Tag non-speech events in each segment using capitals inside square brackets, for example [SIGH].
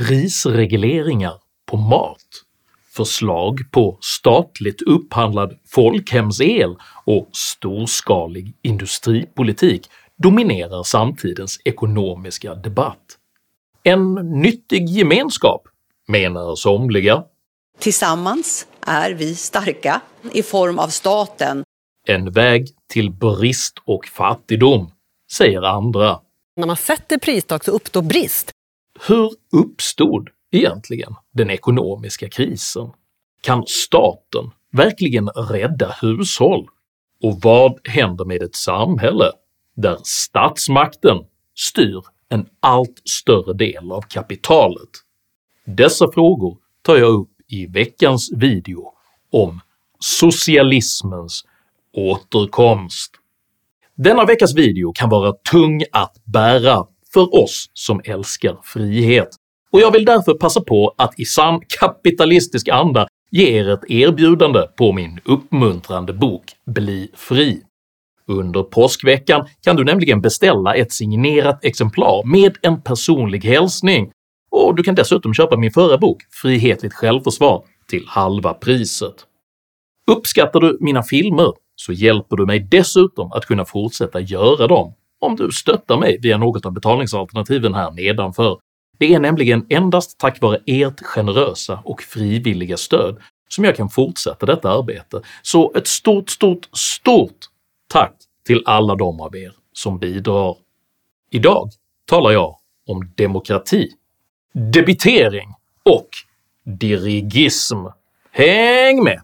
prisregleringar på mat, förslag på statligt upphandlad folkhemsel och storskalig industripolitik dominerar samtidens ekonomiska debatt. En nyttig gemenskap, menar somliga. Tillsammans är vi starka i form av staten. En väg till brist och fattigdom, säger andra. När man sätter pristak så uppstår brist. Hur uppstod egentligen den ekonomiska krisen? Kan staten verkligen rädda hushåll? Och vad händer med ett samhälle där statsmakten styr en allt större del av kapitalet? Dessa frågor tar jag upp i veckans video om socialismens återkomst. Denna veckas video kan vara tung att bära för oss som älskar frihet, och jag vill därför passa på att i sann kapitalistisk anda ge er ett erbjudande på min uppmuntrande bok “Bli fri”. Under påskveckan kan du nämligen beställa ett signerat exemplar med en personlig hälsning, och du kan dessutom köpa min förra bok “Frihetligt självförsvar” till halva priset. Uppskattar du mina filmer så hjälper du mig dessutom att kunna fortsätta göra dem om du stöttar mig via något av betalningsalternativen här nedanför. Det är nämligen endast tack vare ert generösa och frivilliga stöd som jag kan fortsätta detta arbete, så ett stort, stort, stort tack till alla de av er som bidrar. Idag talar jag om demokrati, debitering och dirigism. Häng med!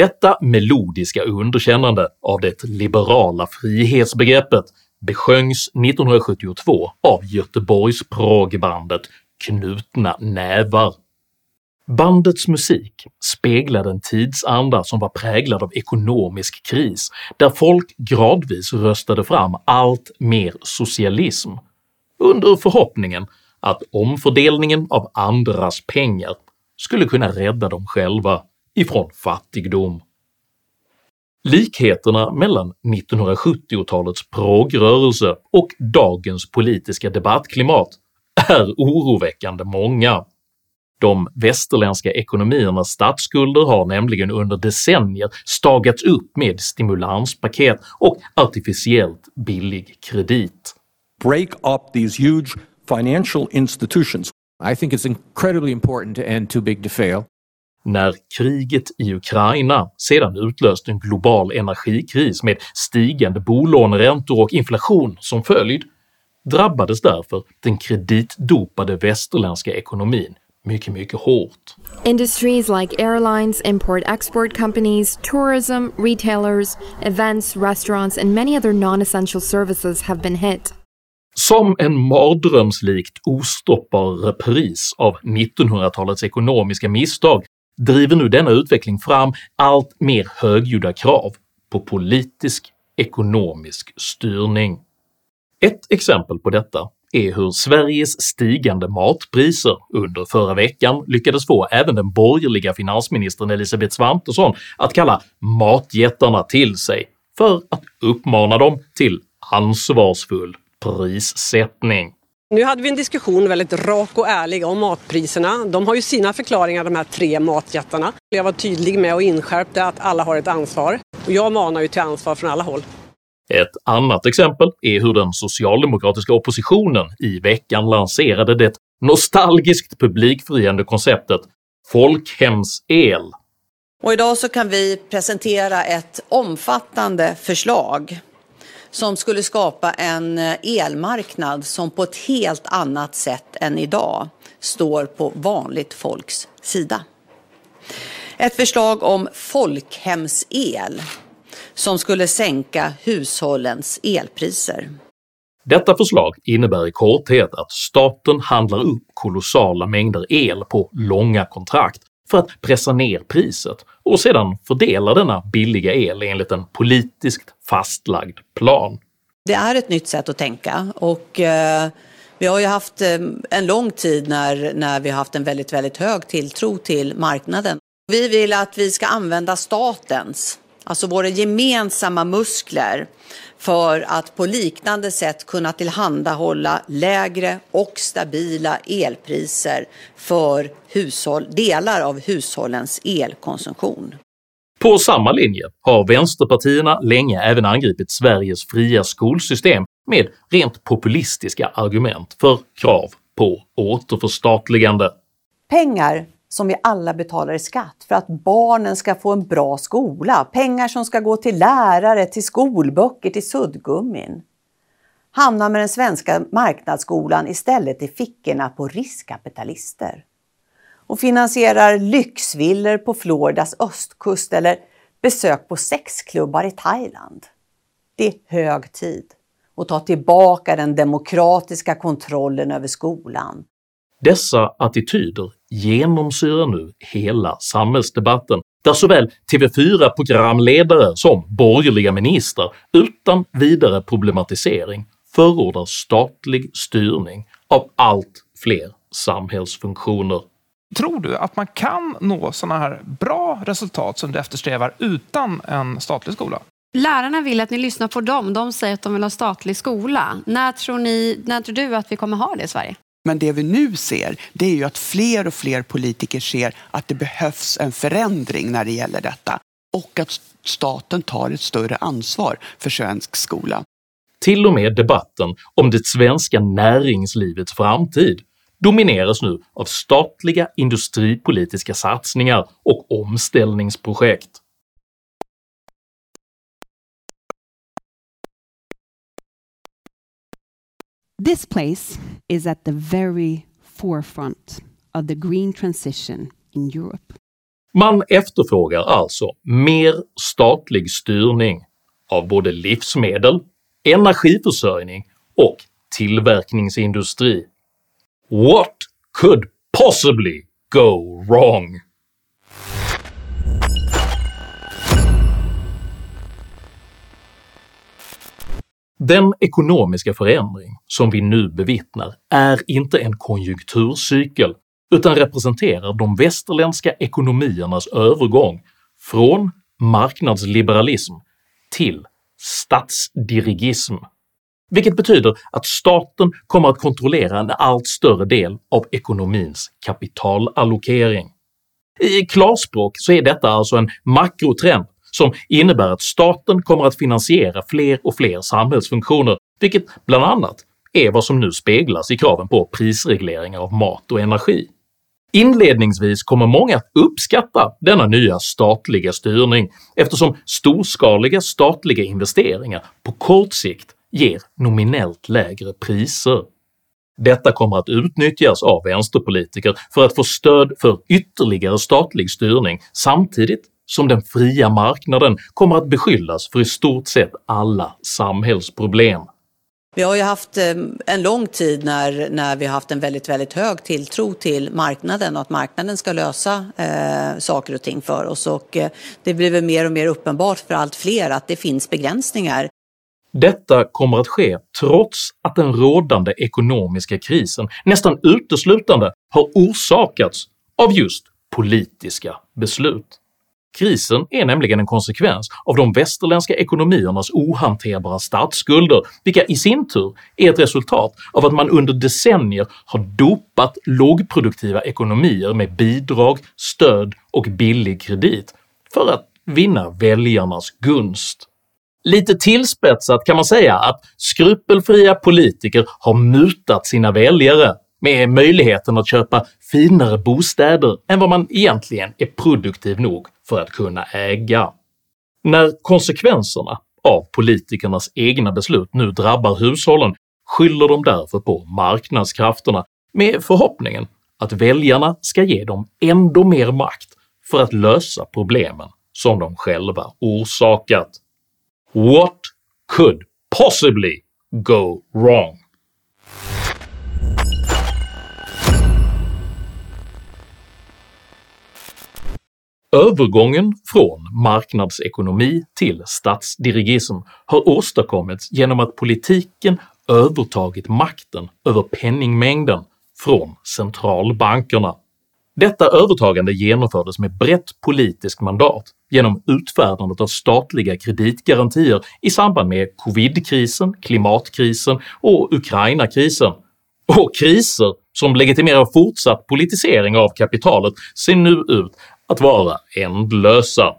Detta melodiska underkännande av det liberala frihetsbegreppet besjöngs 1972 av Göteborgs progbandet Knutna Nävar. Bandets musik speglade en tidsanda som var präglad av ekonomisk kris, där folk gradvis röstade fram allt mer socialism, under förhoppningen att omfördelningen av andras pengar skulle kunna rädda dem själva ifrån fattigdom. Likheterna mellan 1970-talets progrörelse och dagens politiska debattklimat är oroväckande många. De västerländska ekonomiernas statsskulder har nämligen under decennier stagats upp med stimulanspaket och artificiellt billig kredit. break up these huge financial institutions. I think it's incredibly important to end too big to fail. När kriget i Ukraina sedan utlöst en global energikris med stigande bolåneräntor och inflation som följd drabbades därför den kreditdopade västerländska ekonomin mycket, mycket hårt. Industries like airlines, import export companies, tourism, retailers, events, restaurants, and many other non essential services have been hit. Som en mardrömslikt ostoppbar repris av 1900-talets ekonomiska misstag driver nu denna utveckling fram allt mer högljudda krav på politisk ekonomisk styrning. Ett exempel på detta är hur Sveriges stigande matpriser under förra veckan lyckades få även den borgerliga finansministern Elisabeth Svantesson att kalla matjättarna till sig för att uppmana dem till ansvarsfull prissättning. Nu hade vi en diskussion väldigt rak och ärlig om matpriserna. De har ju sina förklaringar de här tre matjättarna. Jag var tydlig med och inskärpte att alla har ett ansvar. Och jag manar ju till ansvar från alla håll. Ett annat exempel är hur den socialdemokratiska oppositionen i veckan lanserade det nostalgiskt publikfriande konceptet “folkhemsel” Och idag så kan vi presentera ett omfattande förslag som skulle skapa en eh, elmarknad som på ett helt annat sätt än idag står på vanligt folks sida. Ett förslag om folkhemsel som skulle sänka hushållens elpriser. Detta förslag innebär i korthet att staten handlar upp kolossala mängder el på långa kontrakt för att pressa ner priset och sedan fördela denna billiga el enligt en politiskt fastlagd plan. Det är ett nytt sätt att tänka och eh, vi har ju haft eh, en lång tid när, när vi har haft en väldigt, väldigt hög tilltro till marknaden. Vi vill att vi ska använda statens, alltså våra gemensamma muskler för att på liknande sätt kunna tillhandahålla lägre och stabila elpriser för hushåll, delar av hushållens elkonsumtion. På samma linje har vänsterpartierna länge även angripit Sveriges fria skolsystem med rent populistiska argument för krav på återförstatligande. Pengar som vi alla betalar i skatt för att barnen ska få en bra skola, pengar som ska gå till lärare, till skolböcker, till suddgummin hamnar med den svenska marknadsskolan istället i fickorna på riskkapitalister och finansierar lyxvillor på Floridas östkust eller besök på sexklubbar i Thailand. Det är hög tid att ta tillbaka den demokratiska kontrollen över skolan. Dessa attityder genomsyrar nu hela samhällsdebatten där såväl TV4-programledare som borgerliga ministrar utan vidare problematisering förordar statlig styrning av allt fler samhällsfunktioner. Tror du att man kan nå sådana här bra resultat som du eftersträvar utan en statlig skola? Lärarna vill att ni lyssnar på dem. De säger att de vill ha statlig skola. När tror, ni, när tror du att vi kommer ha det i Sverige? Men det vi nu ser, det är ju att fler och fler politiker ser att det behövs en förändring när det gäller detta. Och att staten tar ett större ansvar för svensk skola. Till och med debatten om det svenska näringslivets framtid domineras nu av statliga industripolitiska satsningar och omställningsprojekt. This place is at the very forefront of the green transition in Europe. Man efterfrågar alltså mer statlig styrning av både livsmedel, energiförsörjning och tillverkningsindustri. What could possibly go wrong? Den ekonomiska förändring som vi nu bevittnar är inte en konjunkturcykel utan representerar de västerländska ekonomiernas övergång från marknadsliberalism till statsdirigism, vilket betyder att staten kommer att kontrollera en allt större del av ekonomins kapitalallokering. I klarspråk så är detta alltså en makrotrend som innebär att staten kommer att finansiera fler och fler samhällsfunktioner, vilket bland annat är vad som nu speglas i kraven på prisregleringar av mat och energi. Inledningsvis kommer många att uppskatta denna nya statliga styrning eftersom storskaliga statliga investeringar på kort sikt ger nominellt lägre priser. Detta kommer att utnyttjas av vänsterpolitiker för att få stöd för ytterligare statlig styrning samtidigt som den fria marknaden kommer att beskyllas för i stort sett alla samhällsproblem. Vi har ju haft eh, en lång tid när, när vi har haft en väldigt, väldigt hög tilltro till marknaden och att marknaden ska lösa eh, saker och ting för oss. Och eh, det blir väl mer och mer uppenbart för allt fler att det finns begränsningar. Detta kommer att ske trots att den rådande ekonomiska krisen nästan uteslutande har orsakats av just politiska beslut. Krisen är nämligen en konsekvens av de västerländska ekonomiernas ohanterbara statsskulder, vilka i sin tur är ett resultat av att man under decennier har dopat lågproduktiva ekonomier med bidrag, stöd och billig kredit för att vinna väljarnas gunst. Lite tillspetsat kan man säga att skrupelfria politiker har mutat sina väljare med möjligheten att köpa finare bostäder än vad man egentligen är produktiv nog för att kunna äga. När konsekvenserna av politikernas egna beslut nu drabbar hushållen skyller de därför på marknadskrafterna med förhoppningen att väljarna ska ge dem ändå mer makt för att lösa problemen som de själva orsakat. What could possibly go wrong? Övergången från marknadsekonomi till statsdirigism har åstadkommits genom att politiken övertagit makten över penningmängden från centralbankerna. Detta övertagande genomfördes med brett politiskt mandat genom utfärdandet av statliga kreditgarantier i samband med covidkrisen, klimatkrisen och ukrainakrisen. och kriser som legitimerar fortsatt politisering av kapitalet ser nu ut att vara ändlösa.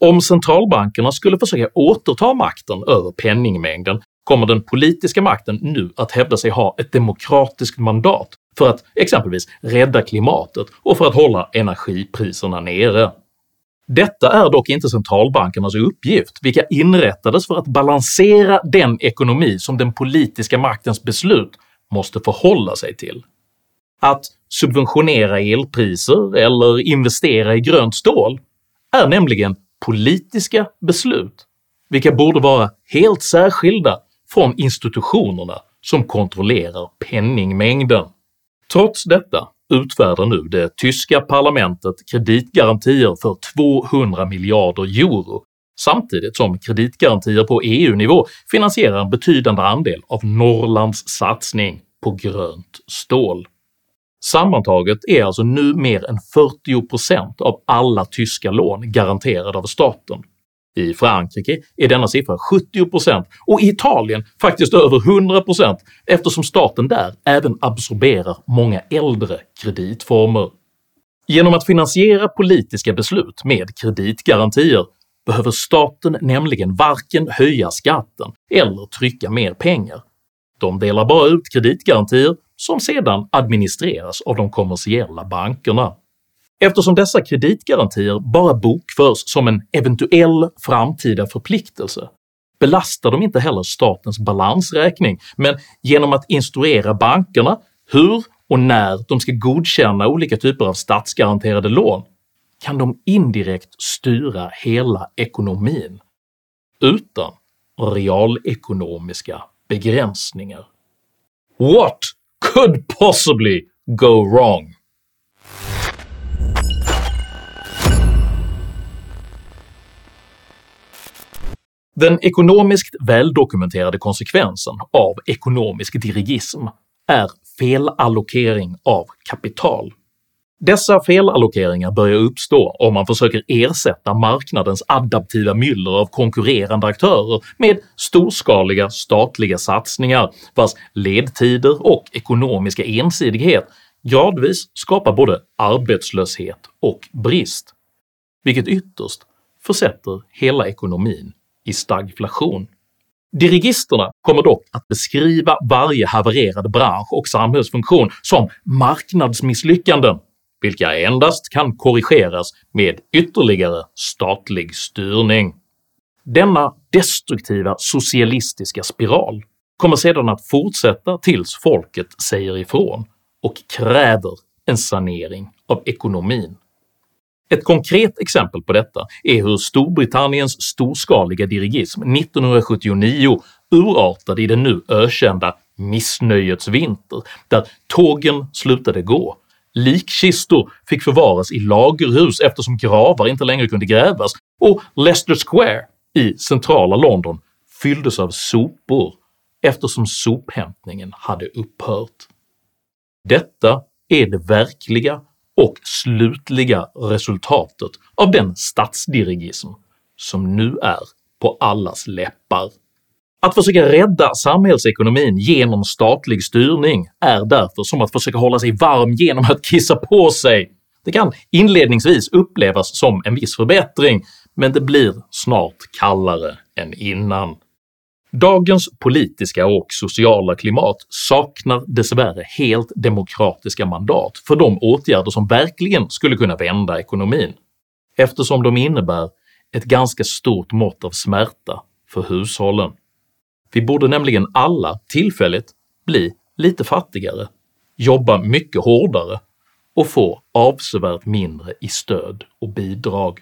Om centralbankerna skulle försöka återta makten över penningmängden kommer den politiska makten nu att hävda sig ha ett demokratiskt mandat för att exempelvis rädda klimatet och för att hålla energipriserna nere. Detta är dock inte centralbankernas uppgift, vilka inrättades för att balansera den ekonomi som den politiska maktens beslut måste förhålla sig till. Att subventionera elpriser eller investera i grönt stål är nämligen politiska beslut, vilka borde vara helt särskilda från institutionerna som kontrollerar penningmängden. Trots detta utfärdar nu det tyska parlamentet kreditgarantier för 200 miljarder euro samtidigt som kreditgarantier på EU-nivå finansierar en betydande andel av Norrlands satsning på grönt stål. Sammantaget är alltså nu mer än 40% av alla tyska lån garanterade av staten. I Frankrike är denna siffra 70% och i Italien faktiskt över 100% eftersom staten där även absorberar många äldre kreditformer. Genom att finansiera politiska beslut med kreditgarantier behöver staten nämligen varken höja skatten eller trycka mer pengar. De delar bara ut kreditgarantier som sedan administreras av de kommersiella bankerna. Eftersom dessa kreditgarantier bara bokförs som en eventuell framtida förpliktelse belastar de inte heller statens balansräkning, men genom att instruera bankerna hur och när de ska godkänna olika typer av statsgaranterade lån kan de indirekt styra hela ekonomin utan realekonomiska begränsningar. What could possibly go wrong? Den ekonomiskt väldokumenterade konsekvensen av ekonomisk dirigism är felallokering av kapital. Dessa felallokeringar börjar uppstå om man försöker ersätta marknadens adaptiva myller av konkurrerande aktörer med storskaliga statliga satsningar vars ledtider och ekonomiska ensidighet gradvis skapar både arbetslöshet och brist, vilket ytterst försätter hela ekonomin i stagflation. Dirigisterna kommer dock att beskriva varje havererad bransch och samhällsfunktion som marknadsmisslyckanden vilka endast kan korrigeras med ytterligare statlig styrning. Denna destruktiva socialistiska spiral kommer sedan att fortsätta tills folket säger ifrån och kräver en sanering av ekonomin. Ett konkret exempel på detta är hur Storbritanniens storskaliga dirigism 1979 urartade i den nu ökända “missnöjets vinter” där tågen slutade gå, likkistor fick förvaras i lagerhus eftersom gravar inte längre kunde grävas och Leicester Square i centrala London fylldes av sopor eftersom sophämtningen hade upphört. Detta är det verkliga och slutliga resultatet av den statsdirigism som nu är på allas läppar. Att försöka rädda samhällsekonomin genom statlig styrning är därför som att försöka hålla sig varm genom att kissa på sig. Det kan inledningsvis upplevas som en viss förbättring, men det blir snart kallare än innan. Dagens politiska och sociala klimat saknar dessvärre helt demokratiska mandat för de åtgärder som verkligen skulle kunna vända ekonomin, eftersom de innebär ett ganska stort mått av smärta för hushållen. Vi borde nämligen alla tillfälligt bli lite fattigare, jobba mycket hårdare och få avsevärt mindre i stöd och bidrag.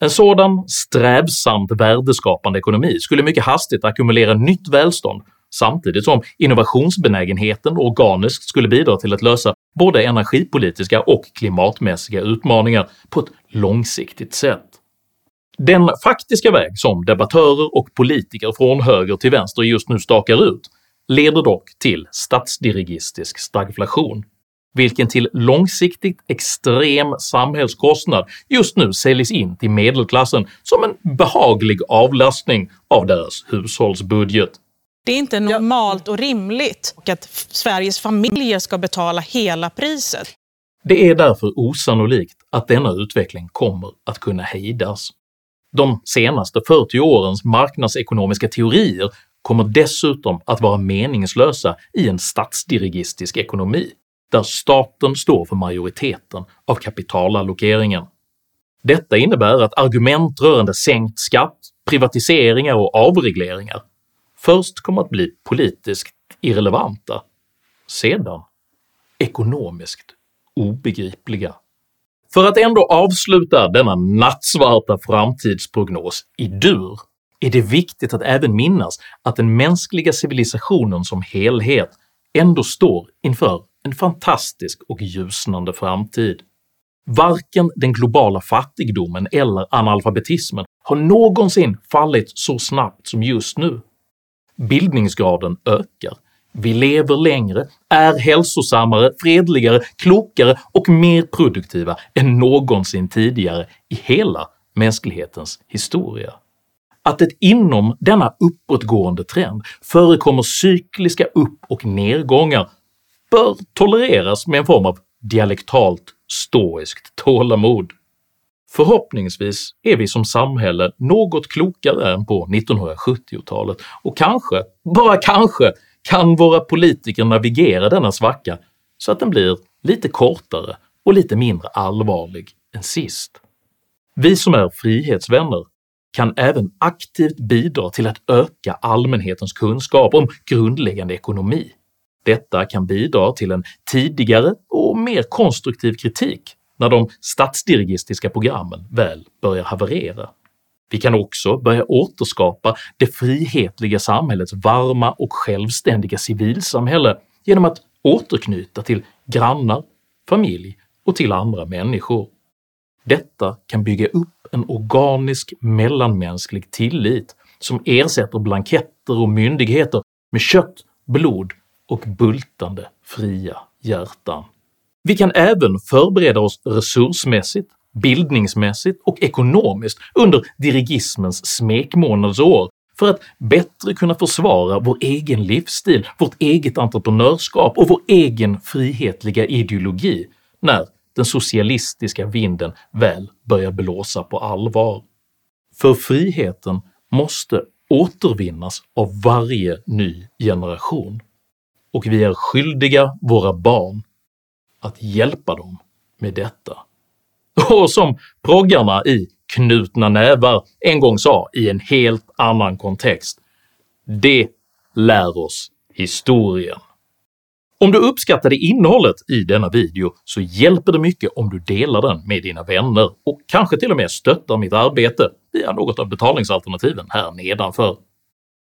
En sådan strävsamt värdeskapande ekonomi skulle mycket hastigt ackumulera nytt välstånd samtidigt som innovationsbenägenheten organiskt skulle bidra till att lösa både energipolitiska och klimatmässiga utmaningar på ett långsiktigt sätt. Den faktiska väg som debattörer och politiker från höger till vänster just nu stakar ut leder dock till statsdirigistisk stagflation, vilken till långsiktigt extrem samhällskostnad just nu säljs in till medelklassen som en behaglig avlastning av deras hushållsbudget. Det är inte normalt och rimligt att Sveriges familjer ska betala hela priset. Det är därför osannolikt att denna utveckling kommer att kunna hejdas. De senaste 40 årens marknadsekonomiska teorier kommer dessutom att vara meningslösa i en statsdirigistisk ekonomi, där staten står för majoriteten av kapitalallokeringen. Detta innebär att argument rörande sänkt skatt, privatiseringar och avregleringar först kommer att bli politiskt irrelevanta, sedan ekonomiskt obegripliga. För att ändå avsluta denna nattsvarta framtidsprognos i dur är det viktigt att även minnas att den mänskliga civilisationen som helhet ändå står inför en fantastisk och ljusnande framtid. Varken den globala fattigdomen eller analfabetismen har någonsin fallit så snabbt som just nu. Bildningsgraden ökar, vi lever längre, är hälsosammare, fredligare, klokare och mer produktiva än någonsin tidigare i hela mänsklighetens historia. Att det inom denna uppåtgående trend förekommer cykliska upp och nedgångar bör tolereras med en form av dialektalt stoiskt tålamod. Förhoppningsvis är vi som samhälle något klokare än på 1970-talet och kanske, bara kanske, kan våra politiker navigera denna svacka så att den blir lite kortare och lite mindre allvarlig än sist. Vi som är frihetsvänner kan även aktivt bidra till att öka allmänhetens kunskap om grundläggande ekonomi. Detta kan bidra till en tidigare och mer konstruktiv kritik när de statsdirigistiska programmen väl börjar haverera. Vi kan också börja återskapa det frihetliga samhällets varma och självständiga civilsamhälle genom att återknyta till grannar, familj och till andra människor. Detta kan bygga upp en organisk mellanmänsklig tillit som ersätter blanketter och myndigheter med kött, blod och bultande fria hjärtan. Vi kan även förbereda oss resursmässigt, bildningsmässigt och ekonomiskt under dirigismens smekmånadsår för att bättre kunna försvara vår egen livsstil, vårt eget entreprenörskap och vår egen frihetliga ideologi när den socialistiska vinden väl börjar blåsa på allvar. För friheten måste återvinnas av varje ny generation, och vi är skyldiga våra barn att hjälpa dem med detta. [LAUGHS] Och som proggarna i “Knutna nävar” en gång sa i en helt annan kontext, “Det lär oss historien”. Om du uppskattade innehållet i denna video så hjälper det mycket om du delar den med dina vänner och kanske till och med stöttar mitt arbete via något av betalningsalternativen här nedanför.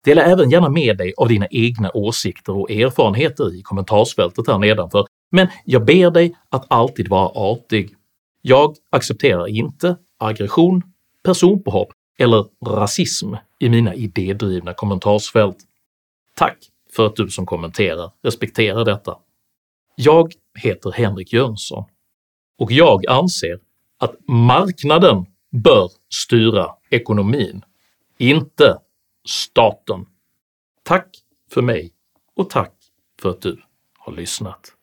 Dela även gärna med dig av dina egna åsikter och erfarenheter i kommentarsfältet här nedanför, men jag ber dig att alltid vara artig. Jag accepterar inte aggression, personpåhopp eller rasism i mina idédrivna kommentarsfält. Tack för att du som kommenterar respekterar detta. Jag heter Henrik Jönsson och jag anser att marknaden bör styra ekonomin, inte staten. Tack för mig och tack för att du har lyssnat.